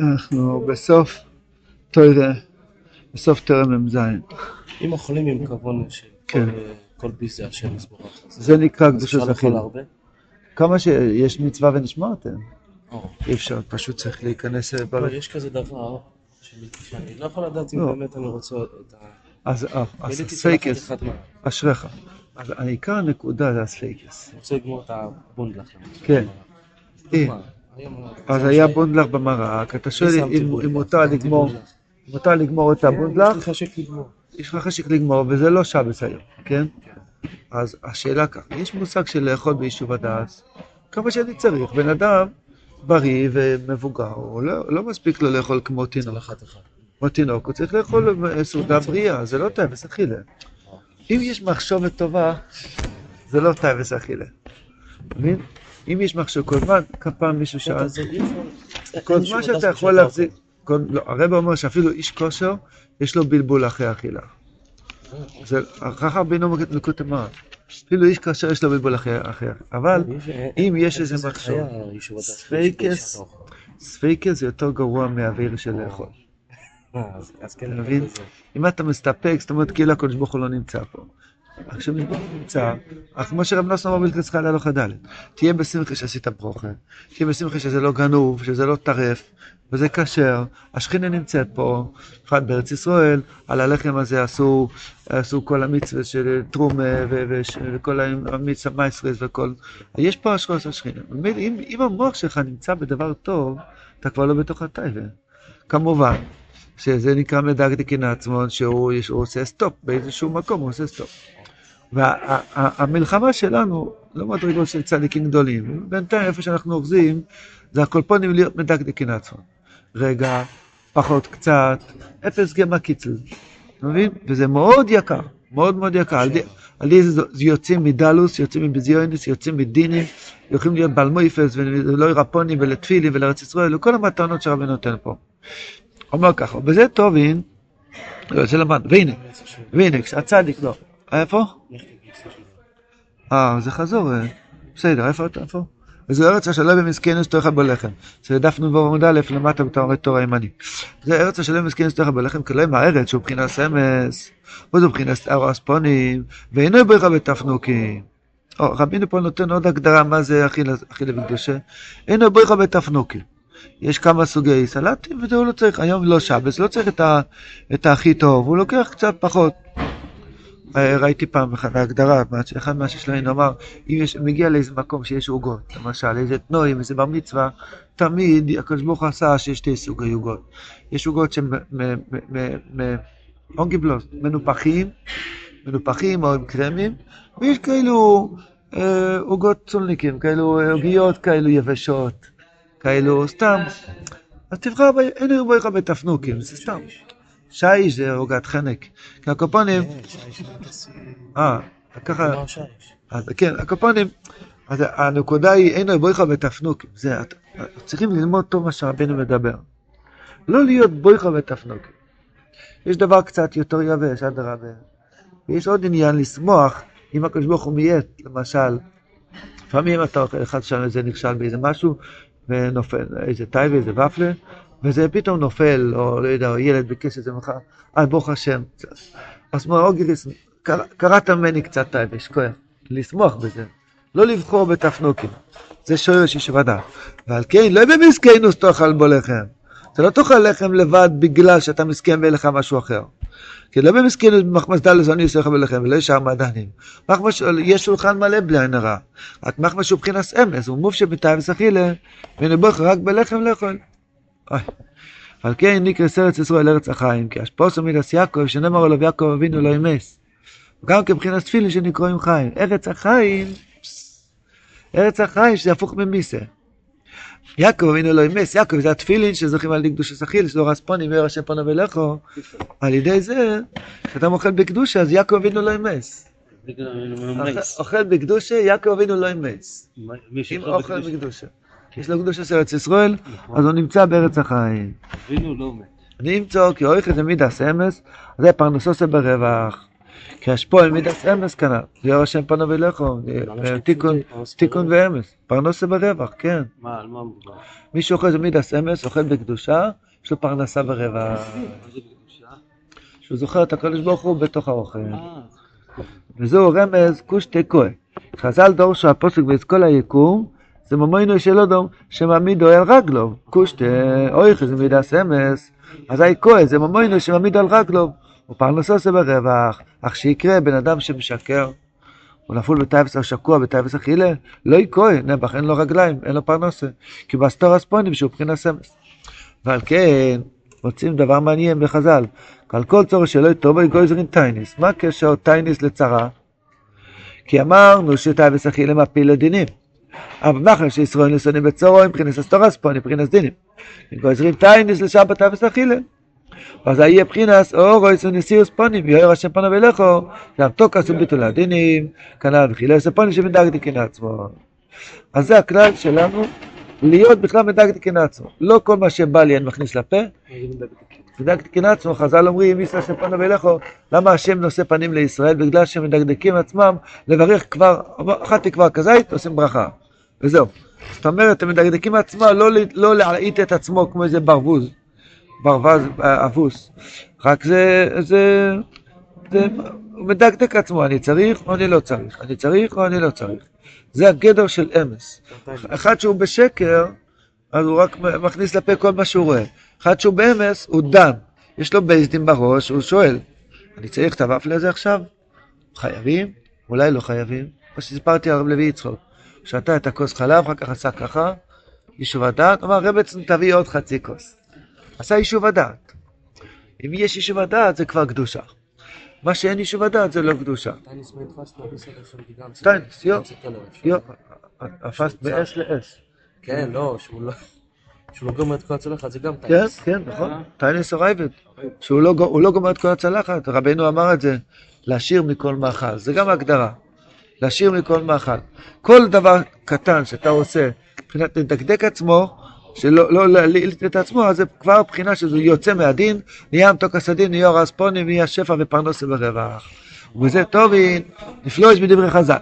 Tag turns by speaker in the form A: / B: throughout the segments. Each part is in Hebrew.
A: אנחנו בסוף בסוף תוירה מ"ז.
B: אם אוכלים עם כוון של
A: כן.
B: כל- כל ביזה השם יסבורך.
A: זה נקרא קדושה.
B: הרבה?
A: כמה שיש מצווה ונשמרתם.
B: או.
A: אי אפשר, פשוט צריך להיכנס בבית.
B: יש כזה דבר שאני לא יכול לדעת אם
A: לא.
B: באמת אני רוצה את ה...
A: אז אה, הספייקס, אשריך. העיקר הנקודה זה הספייקס.
B: אני רוצה לגמור את הבונדלח.
A: כן. אז היה באנדלעך במרק, אתה שואל אם- מותר לגמור, מותר לגמור את
B: כן,
A: הבונדלח,
B: יש לי חשק לגמור.
A: יש לך חשק לגמור, וזה לא שבת היום, כן? אז השאלה ככה, יש מושג של לאכול ביישוב הדעת, כמה שאני צריך. בן אדם בריא ומבוגר, הוא לא, לא מספיק לו לאכול כמו תינוק. כמו תינוק, הוא צריך לאכול סעודה בריאה, זה לא תאוות אכילה. אם יש מחשבת טובה, זה לא טייבס אכילה. מבין? אם יש מחשב כל זמן, כל פעם מישהו שאל, כל זמן שאתה יכול להחזיק, לא, הרב אומר שאפילו איש כושר, יש לו בלבול אחרי אכילה. זה ככה בינו נקודת המערב. אפילו איש כושר יש לו בלבול אחרי אכילה. אבל אם יש איזה
B: הדס,
A: ספייקס. ספייקה זה יותר גרוע מהאוויר של לאכול.
B: אה, אז- אז כן,
A: אתה מבין? אם אתה מסתפק, זאת אומרת כאילו הקדוש ברוך הוא לא נמצא פה. עכשיו ברוך הוא נמצא, אז כמו שרב נוסון אמר בלכת חייל הלוך ד', תהיה בשמחה שעשית ברוכה, תהיה בשמחה שזה לא גנוב, שזה לא טרף, וזה כשר, השכינה נמצאת פה, בפרט בארץ ישראל, על הלחם הזה עשו, עשו כל המצווה של וש- וכל המצווה מייסרס וכל, יש פה השכונת השכינה. אם, אם המוח שלך נמצא בדבר טוב, אתה כבר לא בתוך הטייבה. כמובן, שזה נקרא מדקדקין עצמון, שהוא יש- הוא עושה סטופ, באיזשהו מקום הוא עושה סטופ. והמלחמה שלנו, לא מדרגות של צדיקים גדולים, בינתיים איפה שאנחנו אוחזים, זה הקולפונים להיות מדקדקין עצמון. רגע, פחות קצת, אפס גמא קיצל, אתה מבין? וזה מאוד יקר, מאוד מאוד יקר. על זה יוצאים מדלוס, יוצאים מביזיונס, יוצאים מדינים, יכולים להיות בעל מויפס ולא רפונים ולתפילים ולארץ ישראל, וכל המתנות שהרבי נותן פה. אומר ככה, בזה טובין, לא, זה למד, והנה, והנה, כשהצדיק, לא, איפה? אה, זה חזור, אה, בסדר, איפה אתה, איפה? וזו ארץ השלם במסכנוס תאכל בלחם. זה דף נ"ו עמוד א' למטה בתורה תורה ימני. זה ארץ השלם במסכנוס תאכל בלחם, כלום הארץ שהוא מבחינת סמס, וזו מבחינת ארספונים, ואינו בריכה בתפנוקים. רבינו פה נותן עוד הגדרה מה זה אכילה וקדושה. אינו בריכה בתפנוקים. יש כמה סוגי סלטים, וזה הוא לא צריך, היום לא שבס, לא צריך את, ה, את הכי טוב, הוא לוקח קצת פחות. אה, ראיתי פעם אחת הגדרה, מה- אחד מהששלמים אמר, אם יש, מגיע לאיזה מקום שיש עוגות, למשל איזה תנועים, איזה בר מצווה, תמיד הקדוש ברוך הוא עשה שיש שתי סוגי עוגות. יש עוגות שהן אונגיבלוס, מנופחים, מנופחים או עם קרמים, ויש כאלו אה, עוגות צולניקים, כאלו אה, עוגיות כאלו יבשות, כאלו סתם. אז תבחר, אין לי בריכה בתפנוקים, זה סתם. שיש זה עוגת חנק. כי הקופונים,
B: כן,
A: אה, ככה? אז כן, הקופונים, אז הנקודה היא, אין לו בריכה בתפנוקים. זה, צריכים ללמוד טוב מה שרבנו מדבר. לא להיות בריכה בתפנוקים. יש דבר קצת יותר יבש, אדרבה. ויש עוד עניין לשמוח אם הקדוש ברוך הוא מייט, למשל, לפעמים אתה אוכל אחד שם איזה נכשל באיזה משהו, ונופל איזה טייבה, איזה ופלה, וזה פתאום נופל, או לא יודע, או ילד ביקש איזה מחר, אה, ברוך השם. אז כמו אוגריס, קר- קראת ממני קצת טייבה, יש כוח, לשמוח בזה, לא לבחור בתפנוקים, זה שורש ודעת. ועל כן, לא במסכנוס תאכל בו לחם. אתה לא תאכל לחם לבד בגלל שאתה מסכן ואין לך משהו אחר. כי לא במסכנות במחמס דלס אני עושה לך בלחם, ולא ישר מעדנים. יש שולחן מלא בלי עין הרע. רק מחמש הוא מבחינת אמס, הוא מוב שבתאי וסחילה, ונבוך רק בלחם לאכול. אוי. על כן נקרא ארץ ישראל ארץ החיים, כי אשפוסו מידס יעקב, שנאמר עליו יעקב אבינו לא ימס. גם כבחינת תפילין שנקראים חיים. ארץ החיים, ארץ החיים שזה הפוך ממיסה. יעקב אבינו לא ימס, יעקב זה התפילין שזוכים על ידי קדוש הסחיל, שלא רספונים יאר השם פניו אליכו. על ידי זה, כשאתה אוכל בקדושה, אז יעקב אבינו לא ימס. אוכל בקדושה, יעקב אבינו לא ימס.
B: מי
A: אם אוכל
B: בקדושה.
A: יש לו קדושה של ארץ ישראל, אז הוא נמצא בארץ החיים.
B: אבינו לא מת.
A: נמצא כי אויך זה מידס אמס, זה פרנסוסה ברווח. כי השפועל מידס אמס כנ"ל, יאור השם פנו ולכו, אה, תיקון, ואמס, פרנסה ברווח, כן.
B: מה, על מה מדובר?
A: מי שאוכל זה מידס אמס, אוכל בקדושה, יש לו פרנסה ברווח.
B: זה?
A: שהוא זוכר את הקדוש ברוך הוא בתוך האוכל.
B: אה,
A: וזהו רמז כוש תקוע. חז"ל דורשו הפוסק באסכול היקום, זה ממוינו שלא דום, שמעמידו אל רגלו. כוש תה, אוי זה מידס אמס, אזי כהן זה ממוינו שמעמידו על רגלו. ופרנסו עושה ברווח, אך שיקרה בן אדם שמשקר, הוא נפול בטייבס שקוע בטייבס אכילה, לא יקוי, נעבך אין לו רגליים, אין לו פרנסה. כי בסתור הספונים שהוא מבחינת סמס. ועל כן, מוצאים דבר מעניין בחז"ל. על כל צורך שלא יטובו גויזרין טייניס. מה הקשר טייניס לצרה? כי אמרנו שטייבס אכילה מפיל לדינים. אבל מאחר שישראל ניסונים בצורו, מבחינת הסתור הספונים, מבחינת דינים. גויזרין טייניס לשבת טייבס אכילה. אז יהיה בחינס אורויס וניסיוס פונים, יאיר השם פנו ולכו, גם תוקס וביטול הדינים, כנ"ל בחילס הפונים שמדאג דקין עצמו. אז זה הכלל שלנו, להיות בכלל מדאג דקין עצמו. לא כל מה שבא לי אני מכניס לפה,
B: מה זה מדבר?
A: מדאג דקין עצמו, חז"ל אומרים, השם פנו ולכו, למה השם נושא פנים לישראל? בגלל שהם מדקדקים עצמם, לברך כבר, אכלתי כבר כזית, עושים ברכה. וזהו. זאת אומרת, הם מדקדקים עצמם, לא, לא להלעיט את עצמו כמו איזה ברווז. ברווז אה, אבוס. רק זה, זה, זה, הוא מדקדק עצמו, אני צריך או אני לא צריך, אני צריך או אני לא צריך. זה הגדר של אמס. אחד שהוא בשקר, אז הוא רק מכניס לפה כל מה שהוא רואה. אחד שהוא באמס, הוא דן. יש לו בייסדין בראש, הוא שואל, אני צריך את הוואפלה הזה עכשיו? חייבים? אולי לא חייבים? כמו שסיפרתי הרב לוי יצחוק. שתה את הכוס חלב, אחר כך עשה ככה, יישוב הדעת, אמר רבצן תביא עוד חצי כוס. עשה יישוב הדעת. אם יש יישוב הדעת זה כבר קדושה. מה שאין יישוב הדעת זה לא קדושה.
B: טייניס,
A: יו. יו, הפסט באס לאס.
B: כן, לא, שהוא לא... שהוא לא גומר את כל הצלחת, זה גם
A: כן,
B: טייניס.
A: כן, נכון. טייניס אורייבד. שהוא לא, לא גומר את כל הצלחת. רבנו אמר את זה, להשאיר מכל מאכל. זה גם הגדרה. להשאיר מכל מאכל. כל דבר קטן שאתה עושה, מבחינת לדקדק עצמו, שלא לא את עצמו, אז זה כבר בחינה שזה יוצא מהדין, נהיה מתוק הסדין, נהיה רספונים, נהיה שפע ופרנסה ברווח. ובזה טובין, נפלוש בדברי חז"ל.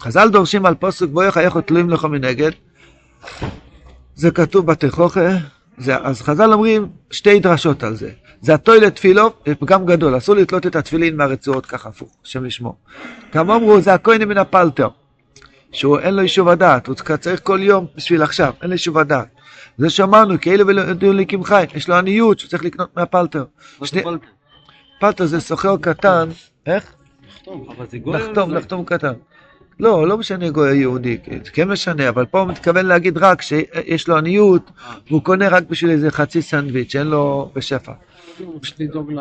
A: חז"ל דורשים על פוסק בו יחייך תלויים לך מנגד. זה כתוב בתכוכה, זה, אז חז"ל אומרים שתי דרשות על זה. זה הטוילט תפילו, זה פגם גדול, אסור לתלות את התפילין מהרצועות ככה הפוך, השם ישמור. גם אמרו, זה הכהן מן הפלטר, שהוא אין לו יישוב הדעת, הוא צריך כל יום בשביל עכשיו, אין לו יישוב הדעת. זה שאמרנו, כאילו ידעו ליקים חי, יש לו עניות שהוא צריך לקנות מהפלטר. שני- פלטר זה סוחר קטן, איך?
B: אבל זה גוי.
A: לחתום, לחתום קטן. לא, לא משנה גוי יהודי, זה כן משנה, אבל פה הוא מתכוון להגיד רק שיש לו עניות, והוא קונה רק בשביל איזה חצי סנדוויץ', אין לו בשפע.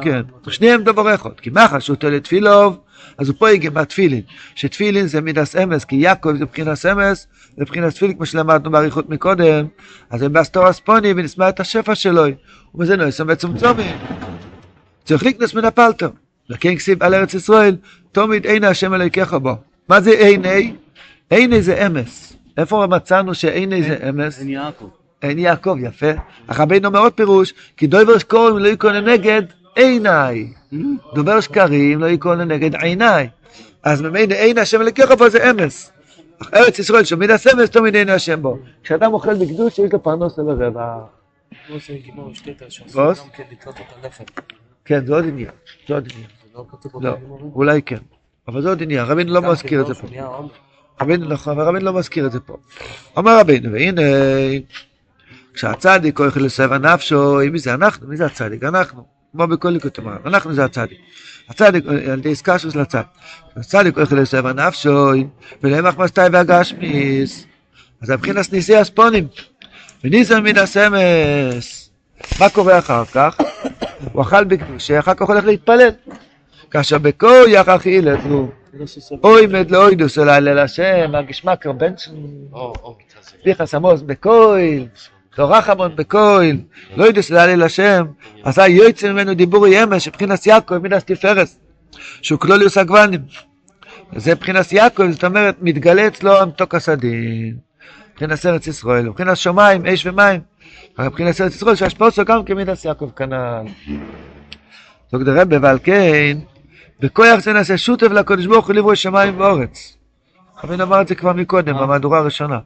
A: כן, שניהם דבר אחד, כי מאחר שהוא תולה תפילוב, אז הוא פה הגיע מהתפילין, שתפילין זה מידס אמס, כי יעקב זה מבחינת אמס, זה מבחינת תפילין, כמו שלמדנו באריכות מקודם, אז הם באסתור הספוני ונשמע את השפע שלו, ובזה נועסם וצומצומים. צריך לקנוס מן הפלטר. לכן כסיב על ארץ ישראל, תמיד עיני השם אלוהיכך בו. מה זה עיני? עיני זה אמס. איפה מצאנו שעיני זה אמס?
B: אין יעקב.
A: עין יעקב, יפה. אך רבינו אומר עוד פירוש, כי דובר שקוראים לא יקרא לנגד עיניי. דובר שקרים לא יקרא לנגד עיניי. אז ממילא עין השם אלוקיך בו זה אמס. אך ארץ ישראל שמיד הסמס תמיד עיני השם בו. כשאדם אוכל בקדוש יש לו בוס?
B: שעשו גם כן.
A: כן, זה עוד עניין. זה עוד עניין.
B: לא
A: לא? אולי כן. אבל זה עוד עניין, רבינו לא מזכיר את זה פה. רבינו נכון, רבינו לא מזכיר את זה פה. אמר רבינו, והנה, כשהצדיק אוכל לסבע נפשו, מי זה אנחנו? מי זה הצדיק? אנחנו. כמו בכל ליקוד אמר, אנחנו זה הצדיק. הצדיק, על ידי עסקה של הצדיק. אוכל לסבע נפשו, ולמח מסתאי והגשמיס. אז מבחינת ניסי הספונים. וניסן מן הסמס. מה קורה אחר כך? הוא אכל בקדושה, אחר כך הולך להתפלל. כאשר בכויח אכיל את נו.
B: לא סוסו.
A: אוי מד לאוידוס אלי אל השם, הגשמקר בן
B: או, או, כזה.
A: פיחס תורח המון בקויל, לא יודוס אלי אל השם, עשה יוצא ממנו דיבורי אמש, מבחינת יעקב, מבחינת תפארס, שהוא כלוליוס הגוונים. זה מבחינת יעקב, זאת אומרת, מתגלה אצלו המתוק הסדין. מבחינת ארץ ישראל, מבחינת שמיים, אש ומים. אבל מבחינת ארץ ישראל, שהשפעות שלו גם כמידת יעקב כנ"ל. זאת רבי, ועל כן, בכוח זה נעשה שותף לקדוש ברוך הוא לברוא שמיים ואורץ. רבינו אמר את זה כבר מקודם, במהדורה הראשונה.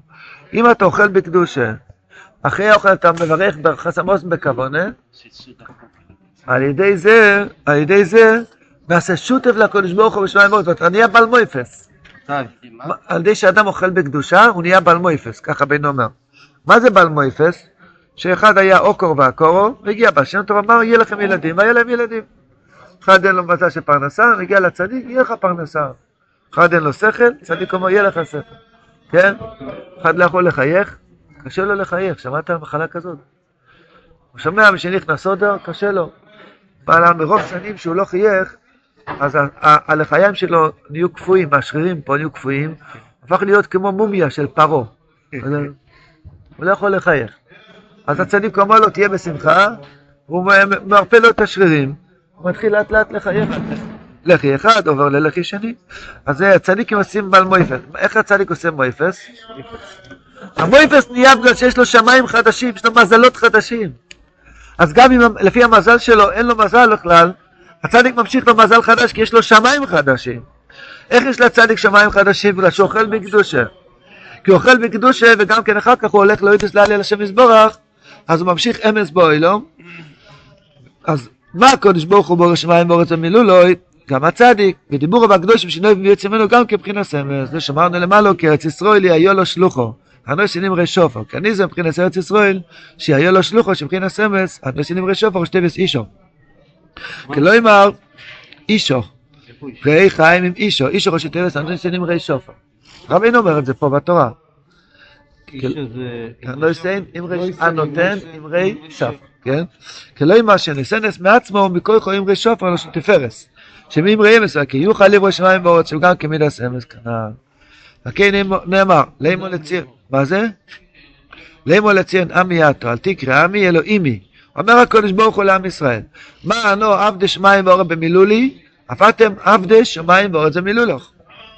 A: אם אתה אוכל בקדושה, אחרי האוכל אתה מברך ברכס עמוס בכוונה, על ידי זה, על ידי זה, נעשה שותף לקדוש ברוך הוא בשמיים ואורץ, ואתה נהיה בעל מויפס. על ידי שאדם אוכל בקדושה, הוא נהיה בעל מויפס, ככה בן אומר. מה זה בעל מויפס? שאחד היה אוקור ועקורו, והגיע בשם טוב, אמר, יהיה לכם ילדים, והיה להם ילדים. אחד אין לו מזל של פרנסה, מגיע לצדיק, יהיה לך פרנסה. אחד אין לו שכל, צדיק אומר, יהיה לך שכל. כן? אחד לא יכול לחייך, קשה לו לחייך, שמעת מחלה כזאת? הוא שומע משנכנס סודר, קשה לו. בעלה מרוב שנים שהוא לא חייך, אז הלחיים שלו נהיו קפואים, השרירים פה נהיו קפואים, הפך להיות כמו מומיה של פרעה. הוא לא יכול לחייך. אז הצדיק אומר לו, תהיה בשמחה, הוא מרפא לו את השרירים, הוא מתחיל לאט לאט לחייך. לחי אחד עובר ללחי שני. אז הצדיקים עושים בעל מויפס. איך הצדיק עושה מויפס? המויפס נהיה בגלל שיש לו שמיים חדשים, יש לו מזלות חדשים. אז גם אם לפי המזל שלו אין לו מזל בכלל, הצדיק ממשיך לו מזל חדש כי יש לו שמיים חדשים. איך יש לצדיק שמיים חדשים? בגלל שהוא אוכל בקדושה. כי הוא אוכל בקדושה וגם כן אחר כך הוא הולך לאוידס לעלי על השם יזבורך, אז הוא ממשיך אמס באוילום. אז מה הקודש ברוך הוא בורא שמיים ואורץ ומילולוי? גם הצדיק, ודיבורו והקדושים שינוי ויוצא ממנו גם כבחינת סמל, זה שאמרנו למעלה, כי ארץ ישראל היה לו שלוחו, הנוסינים רי שופר, כי אני זה מבחינת ארץ ישראל, שהיה לו שלוחו שבחינת סמס, הנוסינים רי שופר ושתבס אישו. כי לא אמר אישו, ראי חיים עם אישו, אישו ראשי תבס הנוסינים רי שופר. רבינו אומר את זה פה בתורה. הנוסיין עם רי, הנותן עם רי שופר, כן? כי לא אמר שנסנס מעצמו מכל חו עם רי שופר, לא שתפרס. שמי אמרי אמס, כי יוכל לברוא שמיים בארץ, שהוא גם כמידס אמס כנ"ל. וכן נאמר, לימו לציין, מה זה? לימו לציין עמי יתו, אל תקרא עמי אלוהימי. אומר הקדוש ברוך הוא לעם ישראל, מה ענו עבדי שמיים בארץ במילולי, אתם עבדי שמיים בארץ במילולוך.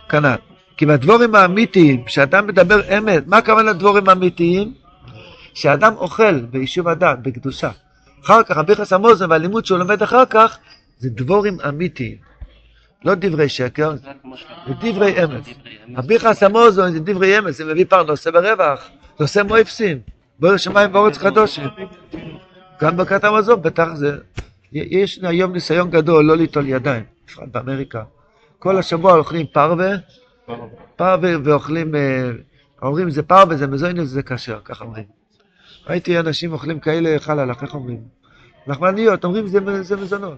A: כנ"ל. כי בדבורים האמיתיים, כשאדם מדבר אמת, מה הכוונה לדבורים האמיתיים? שאדם אוכל ביישוב הדת, בקדושה. אחר כך, הביחס המוזן והלימוד שהוא לומד אחר כך, זה דבורים אמיתיים. לא דברי שקר, זה דברי אמת. הביחס המוזון זה דברי אמת, זה מביא פרנוסה ברווח, זה עושה מויפסים, בואו שמיים ואורץ חדושים. גם ברכת המזון, בטח זה, יש היום ניסיון גדול לא ליטול ידיים, בפרט באמריקה. כל השבוע אוכלים פרווה, פרווה ואוכלים, אומרים זה פרווה, זה מזוינוס, זה כשר, ככה אומרים. ראיתי אנשים אוכלים כאלה חלאלך, איך אומרים? לחמניות, אומרים זה, זה מזונות.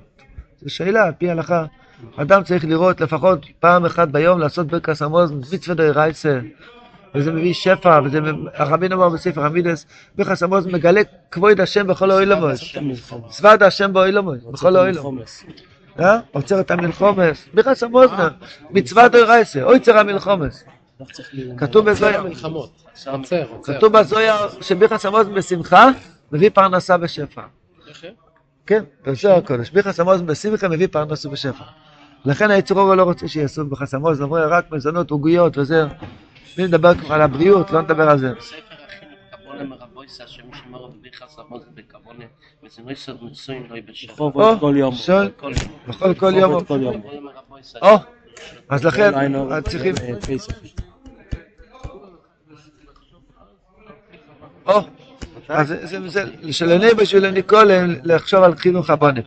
A: זו שאלה, על פי ההלכה. אדם צריך לראות לפחות פעם אחת ביום לעשות ברכס המוז, מצווה די רייסה, וזה מביא שפע, וזה, הרבין אמר בספר המידס, ברכס המוז מגלה כבוד השם בכל האוילמוס. צוות השם באוילמוס, בכל האוילמוס. עוצר את המלחומס, ברכס המוז, מצווה די רייסה, עוצר המלחומס. כתוב בזויה, כתוב בזויה שברכס המוז בשמחה מביא פרנסה בשפע. כן, בזוהר הקודש. ביחס המוז בשמחה מביא פרנס ובשפע. לכן היצור אורו לא רוצה שיעשו ביחס המוז, אמרו רק מזונות, עוגיות וזה. מי נדבר כבר על הבריאות, לא נדבר על זה. בכל כל יום. או, אז לכן צריכים... או. אז זה שלעיני בשביל ניקולם לחשוב על חינוך הבונים.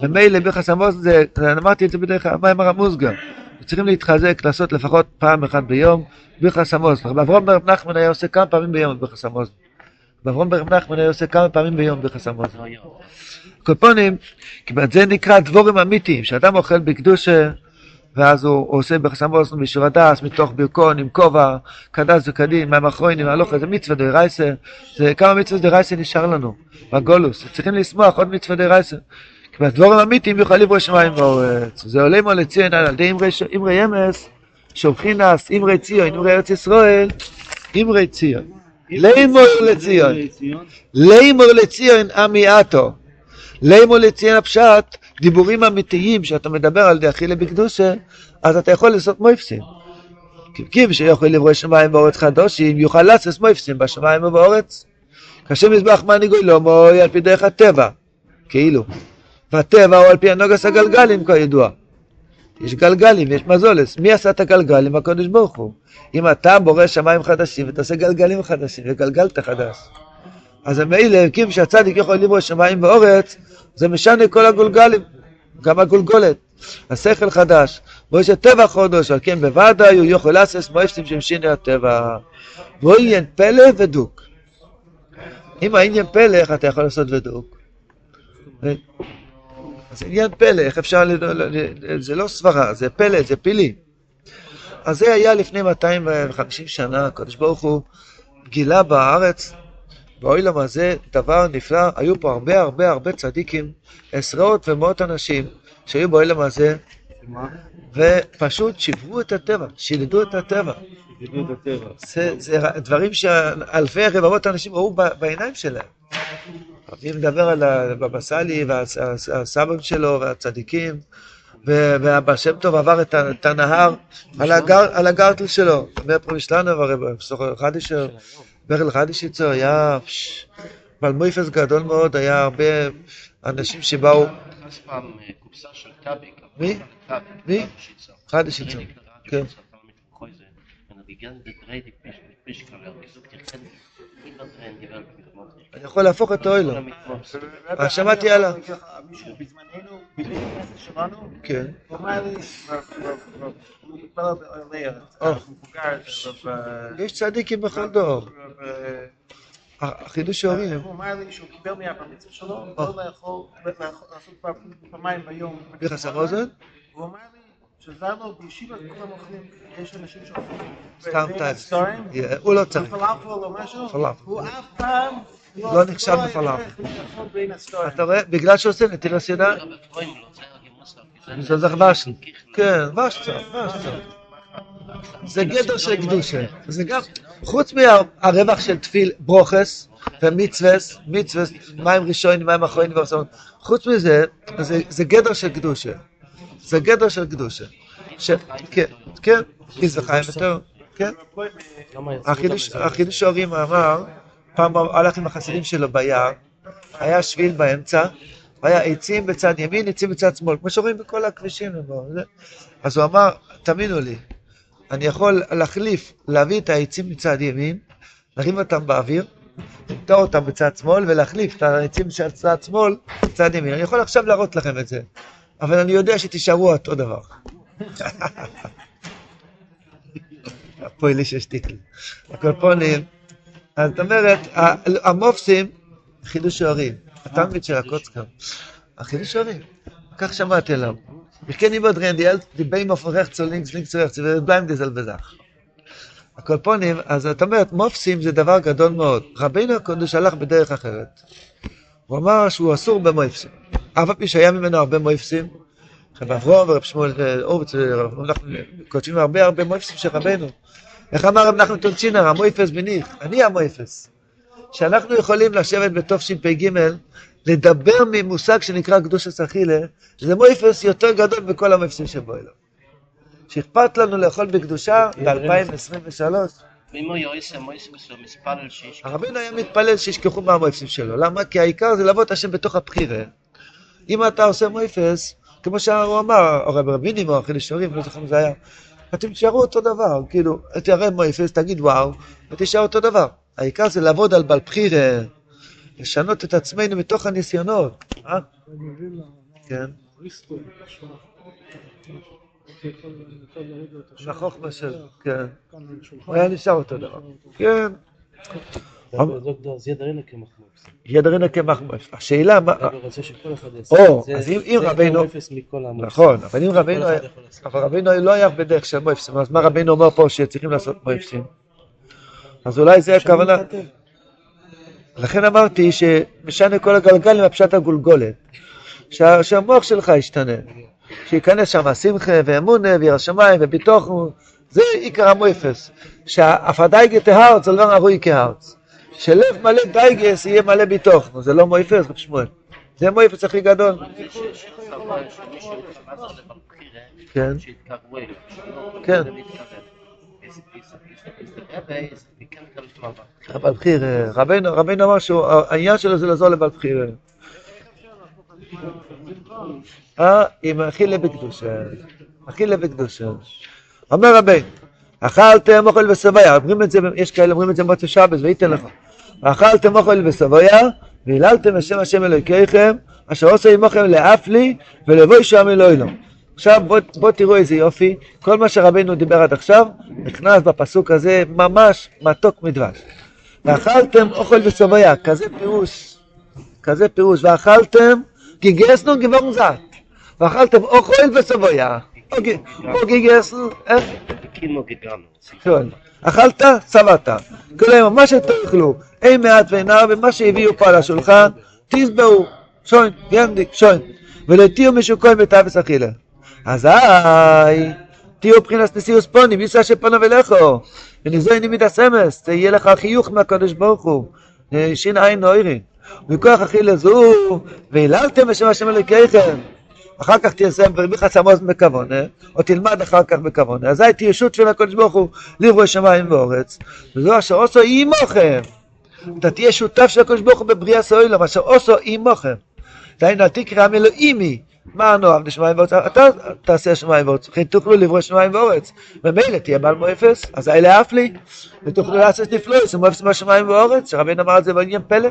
A: ומילא ביחס עמוס זה, אמרתי את זה בדרך כלל, מים המוסגר. צריכים להתחזק, לעשות לפחות פעם אחת ביום ביחס עמוס. אברום ברב נחמן היה עושה כמה פעמים ביום ביחס עמוס. אברום ברב נחמן היה עושה כמה פעמים ביום ביחס עמוס. קופונים, זה נקרא דבורים אמיתיים, שאדם אוכל בקדושה ואז הוא, עושה בחסמוס משור הדס, מתוך ברכון, עם כובע, קדש וקדים, מים אחרונים, הלוך, זה מצווה די רייסה, זה כמה מצווה די רייסה נשאר לנו, בגולוס, צריכים לשמוח עוד מצווה די רייסה. כי בדבורים אמיתיים יוכל לברוא שמיים ואורץ, זה עולה מול לציין על ידי אמרי אמס, שובחינס, אמרי ציון, אמרי ארץ ישראל, אמרי ציון. לימור לציון, לימור לציון עמי עטו, לימור לציון הפשט, דיבורים אמיתיים שאתה מדבר על דאכילה בקדושה, אז אתה יכול לעשות מויפסים. כי שיכול לברוא שמיים ואורץ חדושים, יוכל לעשות מויפסים בשמיים ובאורץ. כאשר מזבח מנהיגוי לא מוי על פי דרך הטבע, כאילו. והטבע הוא על פי הנוגס הגלגלים כידוע. יש גלגלים, יש מזולס. מי עשה את הגלגלים? הקדוש ברוך הוא. אם אתה בורא שמיים חדשים ותעשה גלגלים חדשים וגלגלת חדש. אז מילא, הקים שהצדיק יכול לברוא שמיים ואורץ, זה משנה כל הגולגלים, גם הגולגולת. השכל חדש. מוישה טבע חודש, על כן בוודאי הוא יכול לעשות מוישתים שהם שיני הטבע. עניין פלא ודוק. אם העניין איך אתה יכול לעשות ודוק? זה עניין פלא, איך אפשר. זה לא סברה, זה פלא, זה פילי. אז זה היה לפני 250 שנה, הקדוש ברוך הוא גילה בארץ, באוילם הזה, דבר נפלא. היו פה הרבה הרבה הרבה צדיקים, עשרות ומאות אנשים שהיו באוילם הזה, ופשוט שיברו את הטבע, שילדו את הטבע. זה, זה דברים שאלפי רבבות אנשים ראו בעיניים שלהם. אני מדבר על הבבא סאלי והסבא שלו והצדיקים, והבא שם טוב עבר את הנהר על הגרטל שלו. אומר פה משלנו, סוחר חדישר, ברל חדישיצו היה בעל מויפס גדול מאוד, היה הרבה אנשים שבאו... מי? מי? חדישיצו. כן. אני יכול להפוך את האוילו. שמעתי עליו. כן. יש צדיקים בכל דור. החידוש ההורים.
C: הוא אמר לי שהוא קיבל מהבר מצווה שלו, לא יכול לעשות פעמיים ביום.
A: ביחס המוזן?
C: הוא אמר לי שזה לו בישיבה כולם אוכלים, יש אנשים שאוכלים.
A: סתם טייב. הוא לא צריך.
C: פלאפל או משהו?
A: פלאפל.
C: הוא אף פעם
A: לא נחשב בפלאפל. אתה רואה? בגלל שעושה נטילת ידיים. זה זך ושן. כן, ושצה, ושצה. זה גדר של קדושה. זה גם, חוץ מהרווח של תפיל ברוכס ומצווס, מצווס, מים ראשונים, מים אחרונים חוץ מזה, זה גדר של קדושה. זה גדר של קדושה. כן, כן, כי זה חיים יותר, כן. החידוש ההורים אמר, פעם הלך עם החסידים שלו ביער, היה שביל באמצע, היה עצים בצד ימין, עצים בצד שמאל, כמו שרואים בכל הכבישים. אז הוא אמר, תאמינו לי, אני יכול להחליף, להביא את העצים מצד ימין, להרים אותם באוויר, למטור אותם בצד שמאל ולהחליף את העצים של צד שמאל בצד ימין. אני יכול עכשיו להראות לכם את זה, אבל אני יודע שתישארו אותו דבר. הפועל איש השתיק לי. הקולפונים, אז זאת אומרת, המופסים, חידוש שערים, התלמיד של הקוצקר, החידוש שערים, כך שמעתי עליו. Rechts und links, links und rechts, und bleiben dieselbe Sache. הקולפונים, אז את אומרת, מופסים זה דבר גדול מאוד. רבינו הקודש הלך בדרך אחרת. הוא אמר שהוא אסור במופסים. אף על פי שהיה ממנו הרבה מופסים, רב אברום ורב שמואל אורבץ, אנחנו כותבים הרבה הרבה מופסים של רבנו. איך אמר רב נחמן טונצ'ינר, המויפס בניך, אני המויפס. שאנחנו יכולים לשבת בתשפ"ג לדבר ממושג שנקרא קדושת אכילה, זה מויפס יותר גדול בכל המויפסים שבו אליו. שאכפת לנו לאכול בקדושה ב-2023. הרבינו היה מתפלל שישכחו מהמויפסים שלו. למה? כי העיקר זה לעבוד השם בתוך הבחירה. אם אתה עושה מויפס, כמו שהוא אמר, הרב רבינים או החידוש שורים, לא זוכר אם זה היה, אתם תשארו אותו דבר, כאילו, תראה מויפס, תגיד וואו, ותשאר אותו דבר. העיקר זה לעבוד על בעל בחירה. לשנות את עצמנו מתוך הניסיונות. אה? כן. החוכמה של, כן. הוא היה נשאר אותו דבר. כן. יד רינה כמחמוס. השאלה מה... או, אז אם רבינו... נכון, אבל אם רבינו... אבל רבינו לא היה בדרך של מויפסים, אז מה רבינו אומר פה שצריכים לעשות מויפסים? אז אולי זה הכוונה... לכן אמרתי שמשנה כל הגלגלים הפשט הגולגולת. שהמוח שלך ישתנה. שייכנס שם שמחה ואמונה וירא שמיים וביטוחו, זה עיקר המויפס. שהפדייגה תהארץ זה לא נרוי כהארץ. שלב מלא דייגס יהיה מלא ביטוחו, זה לא מויפס, רב שמואל. זה המויפס הכי גדול. כן. כן. אבל בחיר, רבינו אמר שהעניין שלו זה לעזור לבעל בחיר. אה, עם אכילה בקדושה. אכילה וקדושה. אומר רבי, אכלתם אוכל ושבויה, אומרים את זה, יש כאלה אומרים את זה במוצא שבס, וייתן לך. אכלתם אוכל ושבויה, והיללתם בשם השם אלוהיכיכם, אשר עושה עמכם לאף לי ולבוא שם אלוהים. עכשיו בוא, בוא תראו איזה יופי, כל מה שרבנו דיבר עד עכשיו, נכנס בפסוק הזה ממש מתוק מדבש. ואכלתם אוכל ושבויה, כזה פירוש, כזה פירוש, ואכלתם גיגסנו גבור זת, ואכלתם אוכל ושבויה, או גיגסנו, איך?
B: גיגרנו.
A: כן. אכלת, שבעת. כלומר, מה שתאכלו, אי מעט ואין הרבה, מה שהביאו פה על השולחן, תשבעו, שוין, ינדיק, שוין, ולתיהו משוקוין בתאווס אכילה. אזי, תהיו מבחינת נשיאוס פונים, יישא שפונו ולכו, ונזוי נימיד הסמס, יהיה לך חיוך מהקדוש ברוך הוא, שין עין נוירין. מכוח אכילה זו, והיללתם בשם השם אלוקיכם. אחר כך תיישם ברמיחס עמוז בכוונה, או תלמד אחר כך בכוונה. אזי תהיה שות של הקדוש ברוך הוא לברוא שמיים ואורץ, וזו אשר עושו עמוכם. אתה תהיה שותף של הקדוש ברוך הוא בבריאה סוילום, אשר עושו עמוכם. דהיינו, אל תקרא מלואימי. מה הנועם לשמיים ואורץ? אתה תעשה שמיים ואורץ, וכן תוכלו לברוא שמיים ואורץ. ומילא תהיה בעל מואפס, אזי לאף לי, ותוכלו לעשות נפלויס, ומואפס מהשמיים ואורץ, שרבינו אמר את זה בעניין פלא.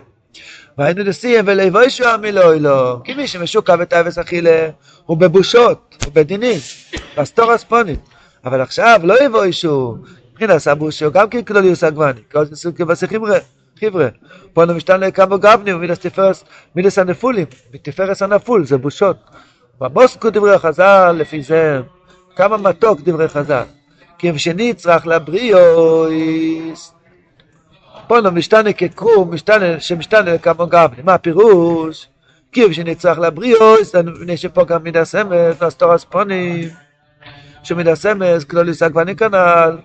A: והיינו נשיאים ולבוי שהוא המילוי לו, כי מי שמשוקע בתאווס אכילה הוא בבושות, הוא בדינים, בסטור הספונית. אבל עכשיו לא יבואי שהוא, מבחינת הבושו, גם כן כלוליוס הגווני, כל זה סוג כבשי חבר'ה. פה אנו משתנה כמה גבני ומידס תפרס, מידס הנפולים, מתפרס הנפול, זה בושות. בבוסקו דברי חז"ל, לפי זה, כמה מתוק דברי חז"ל. כי אם שנצרך לבריאויס, פונו משתנה כקרום, משתנה, שמשתנה לכמה גבני. מה הפירוש? כי שנצרך לבריאוס, מפני שפה גם מידע סמס, נסתור הספונים, שמידע סמס, כלוליס הגווני כנ"ל,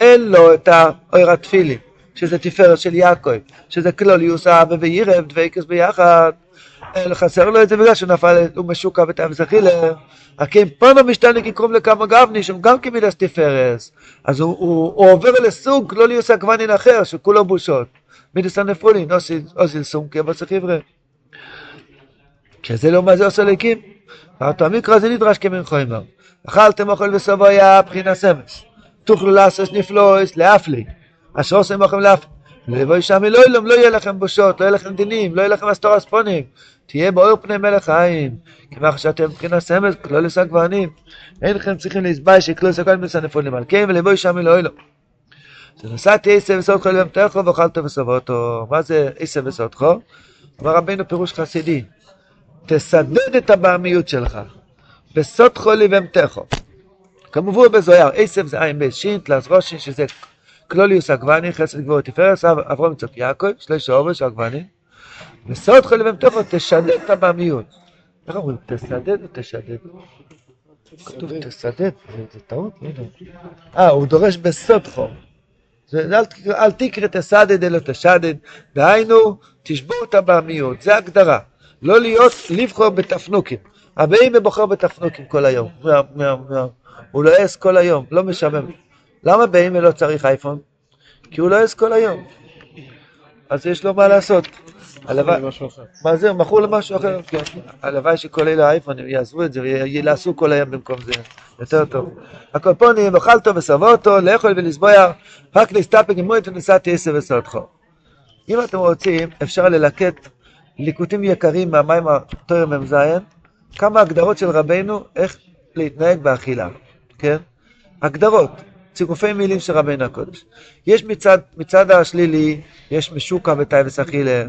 A: אין לו את האור התפילים, שזה תפארת של יעקב, שזה כלוליוס אבא וירב, דבקס ביחד. אין, חסר לו את זה בגלל שהוא נפל, הוא משוקע אכילה. רק אם פונו משתנה כקרום לכמה גבני, שהוא גם כמידס תפארס, אז הוא, הוא, הוא עובר לסוג כלוליוס הגוונין אחר, שכולו בושות. מידס הנפולין, אוסיל סומקי בסחיברה. שזה לא מה זה עושה לקים. אותו המקרא זה נדרש כמין חומר. אכלתם אוכל וסבויה בחינה סמס. תוכלו לעשות נפלויס לאפלי. אשר עושים לכם לאפלי. לבואי שם אלוהים, לא יהיה לכם בושות, לא יהיה לכם דינים, לא יהיה לכם אסתור אספונים. תהיה באור פני מלך העין. כמה שאתם מבחינה סמס, כלול עשה גוונים. אינכם צריכים להסבייש שכלול עשה גוונים בסנפונים. על כן שם אלוהים. זה נשאתי עשה וסוד כל יום תכו ואכלת וסבותו. מה זה עשה וסודכו? אמר רבינו פירוש חסידי. תסדד את הבעמיות שלך. בסוד חולי ומתכו. כמובן בזויר, עשב זה עין בית שין, תלס ראשין, שזה כלוליוס הגווני, חסד גבורת תפארס, אברהם צוק יעקב, שלושה עובש הגווני. בסוד חולי ומתכו תשדד את הבעמיות. איך אומרים? תסדד או תשדד? כתוב תסדד, זה טעות? אה, הוא דורש בסוד חור. אל תקרא תסדד אלא תשדד, דהיינו, תשבור את הבעמיות, זה הגדרה. לא להיות, לבחור בתפנוקים. הבאים ובוחר בתפנוקים כל היום. הוא לועס כל היום, לא משעמם. למה באים ולא צריך אייפון? כי הוא לועס כל היום. אז יש לו מה לעשות. הלוואי, מה זה, מכור למשהו אחר. הלוואי שכל אלה האייפונים יעזבו את זה ויעשו כל היום במקום זה, יותר טוב. הקופונים, אוכל טוב וסבו אותו, לאכול ולסבויה, רק להסתפק עם מועד עשר וסרטכו. אם אתם רוצים, אפשר ללקט ליקוטים יקרים מהמים התואר מ"ז, כמה הגדרות של רבנו איך להתנהג באכילה, כן? הגדרות, צירופי מילים של רבנו הקודש. יש מצד, מצד השלילי, יש משוקה וטייבס אכילה,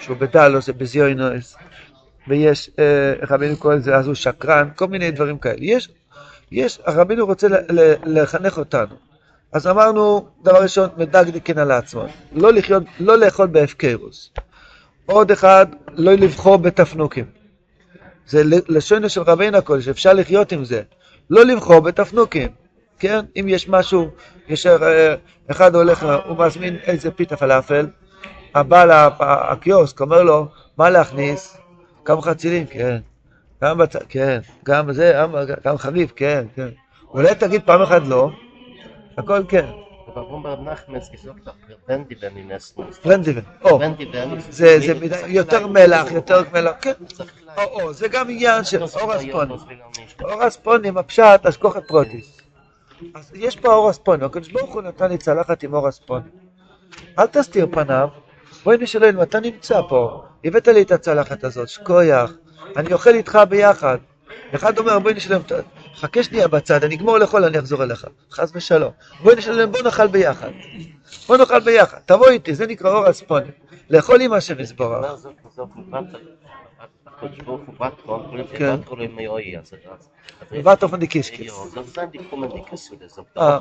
A: שהוא בדלוס ובזיונוס, ויש, אה, רבנו קורא לזה, אז הוא שקרן, כל מיני דברים כאלה. יש, יש, רבנו רוצה לחנך אותנו. אז אמרנו, דבר ראשון, מדגדיקן על עצמו, לא לחיות, לא לאכול בהפקרוס. עוד אחד, לא לבחור בתפנוקים. זה לשונו של רבינו הקודש, אפשר לחיות עם זה. לא לבחור בתפנוקים, כן? אם יש משהו, יש אחד הולך, הוא מזמין איזה פיתה פלאפל, הבעל הקיוסק אומר לו, מה להכניס? כמה חצילים? כן. גם בצ... כן. גם זה, גם חביב? כן, כן. אולי תגיד פעם אחת לא, הכל כן. פרנדיבן, או, זה מדי- יותר מלח, יותר מלח, כן. או, זה גם עניין של
B: לא
A: אורס
B: סביבה,
A: פונים.
B: לא סביבה, משפט.
A: אורס פונים, הפשט, אשכוחת פרוטיס. אז יש פה אורס פונים, הקדוש ברוך הוא נתן לי צלחת עם אורס פונים. אל תסתיר פניו, בואי נשאל אלוהים, אתה נמצא פה, הבאת לי את הצלחת הזאת, שכוייח, אני אוכל איתך ביחד. אחד אומר, בואי ת- חכה שנייה בצד, אני אגמור לאכול, אני אחזור אליך. חס ושלום. בואי אלוהים, בוא נאכל ביחד. בוא נאכל ביחד, תבוא איתי, זה נקרא אורס פונים. לאכול עם השם יסבורך.
B: הקדוש ברוך הוא בת. בת מיואי, אז
A: אופן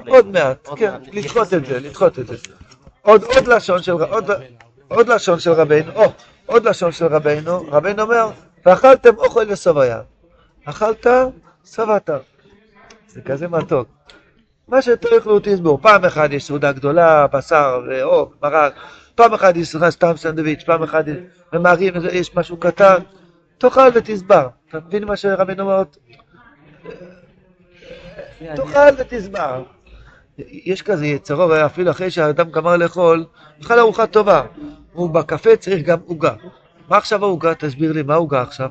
A: עוד מעט, כן. לדחות את זה, לדחות את זה. עוד עוד לשון של עוד- לשון של רבנו, או, עוד לשון של רבנו, רבנו אומר, ואכלתם אוכל ושבעיה. אכלת, שבעת. זה כזה מתוק. מה שתאכלו תסבור. פעם אחת יש סעודה גדולה, בשר ועוף, מרק, פעם אחת יש לך סתם סנדוויץ', פעם אחת ממהרים, יש משהו קטן, תאכל ותסבר. אתה מבין מה שרבנו אומר? תאכל ותסבר. יש כזה יצרו, אפילו אחרי שהאדם גמר לאכול, אכל ארוחה טובה. הוא בקפה צריך גם עוגה. מה עכשיו העוגה? תסביר לי, מה העוגה עכשיו?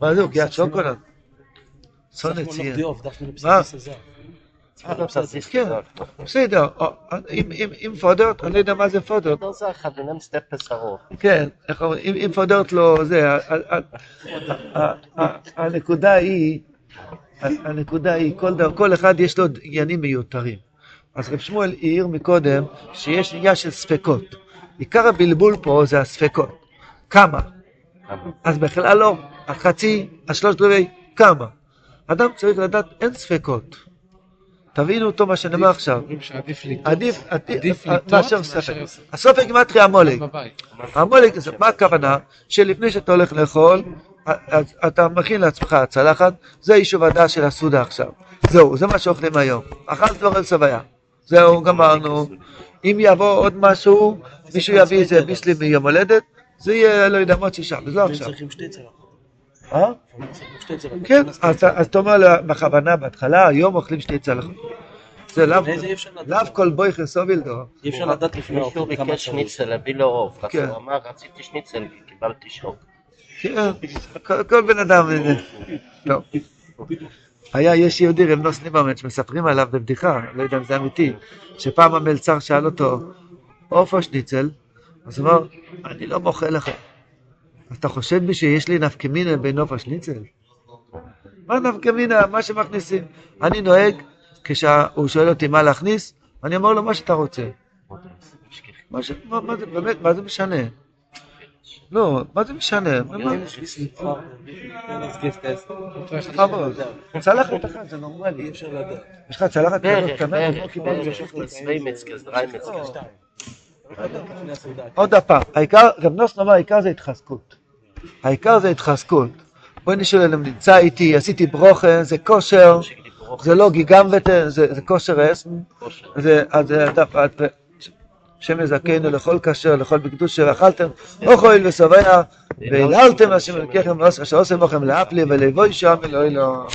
A: מה זה עוגיית שוקולד? צונת ציין. מה?
B: לא בסיס,
A: כן,
B: זה-
A: בסדר, או, אם- פודרת, אני לא יודע מה זה.
B: לא ארוך.
A: כן, איך אומרים, אם- פודרת לו זה, ה- ה- ה- ה- ה- הנקודה היא, הנקודה היא, כל דבר- כל אחד יש לו עניינים מיותרים. אז רב שמואל העיר מקודם שיש עניין של ספקות. עיקר הבלבול פה זה הספקות. כמה? אז בכלל לא, החצי, השלושת רבעי, כמה? אדם צריך לדעת, אין ספקות. תבינו אותו מה שאני אומר עכשיו.
D: לטעות,
A: עדיף, עדיף,
D: עדיף
A: אה,
D: לטעות
A: מאשר ספק.
D: ספק.
A: הסופק גימטרי המולג. המולג, מה הכוונה? שלפני שאתה הולך לאכול, אתה מכין לעצמך צלחת, זה יישוב הדעת של הסעודה עכשיו. זהו, זה מה שאוכלים היום. אכלת כבר אל סביה. זהו, גמרנו. אם יבוא עוד משהו, מישהו יביא איזה ביסלי מיום הולדת, זה יהיה, לא יודע, עוד שישה, זה לא עכשיו. אה? כן, אז אתה- אומר בכוונה, בהתחלה, היום אוכלים שתי צלחות. זה לאו כל בוי חסובילדו.
C: אי אפשר לדעת לפני כמה
B: ביקש. שניצל, להביא לו. אז
A: כן.
B: הוא אמר, רציתי שניצל, קיבלתי שוק.
A: כן, כל- בן אדם. היה, יש יהודי, רב נוס ליברמן, שמספרים עליו בבדיחה, לא יודע אם זה אמיתי, שפעם המלצר שאל אותו, עוף שניצל? אז הוא אמר, אני לא מוכר לך. אתה חושד בי שיש לי נפקמינה בין עוף השניצל? מה נפקמינה? מה שמכניסים. אני נוהג, כשהוא שואל אותי מה להכניס, אני אומר לו מה שאתה רוצה. מה זה, באמת, מה זה משנה? לא, מה זה משנה? מה- מה- בכבוד. צלחת אחת זה נורמלי.
C: אי אפשר לדעת.
A: יש לך צלחת כזאת קטנה? לא. עוד פעם, העיקר, רב נוס אמר, העיקר זה התחזקות. העיקר זה התחזקות. בואי נשאל אם נמצא איתי, עשיתי ברוכה, זה כושר, זה לא זה זה כושר אס, זה, אז זה דף, שם יזכנו לכל כשר, לכל בקדושה, ואכלתם אוכל ושבע, והיללתם השם אלוקיכם, אשר עושה בכם לאפלי ולבוי שם אלוהי לו.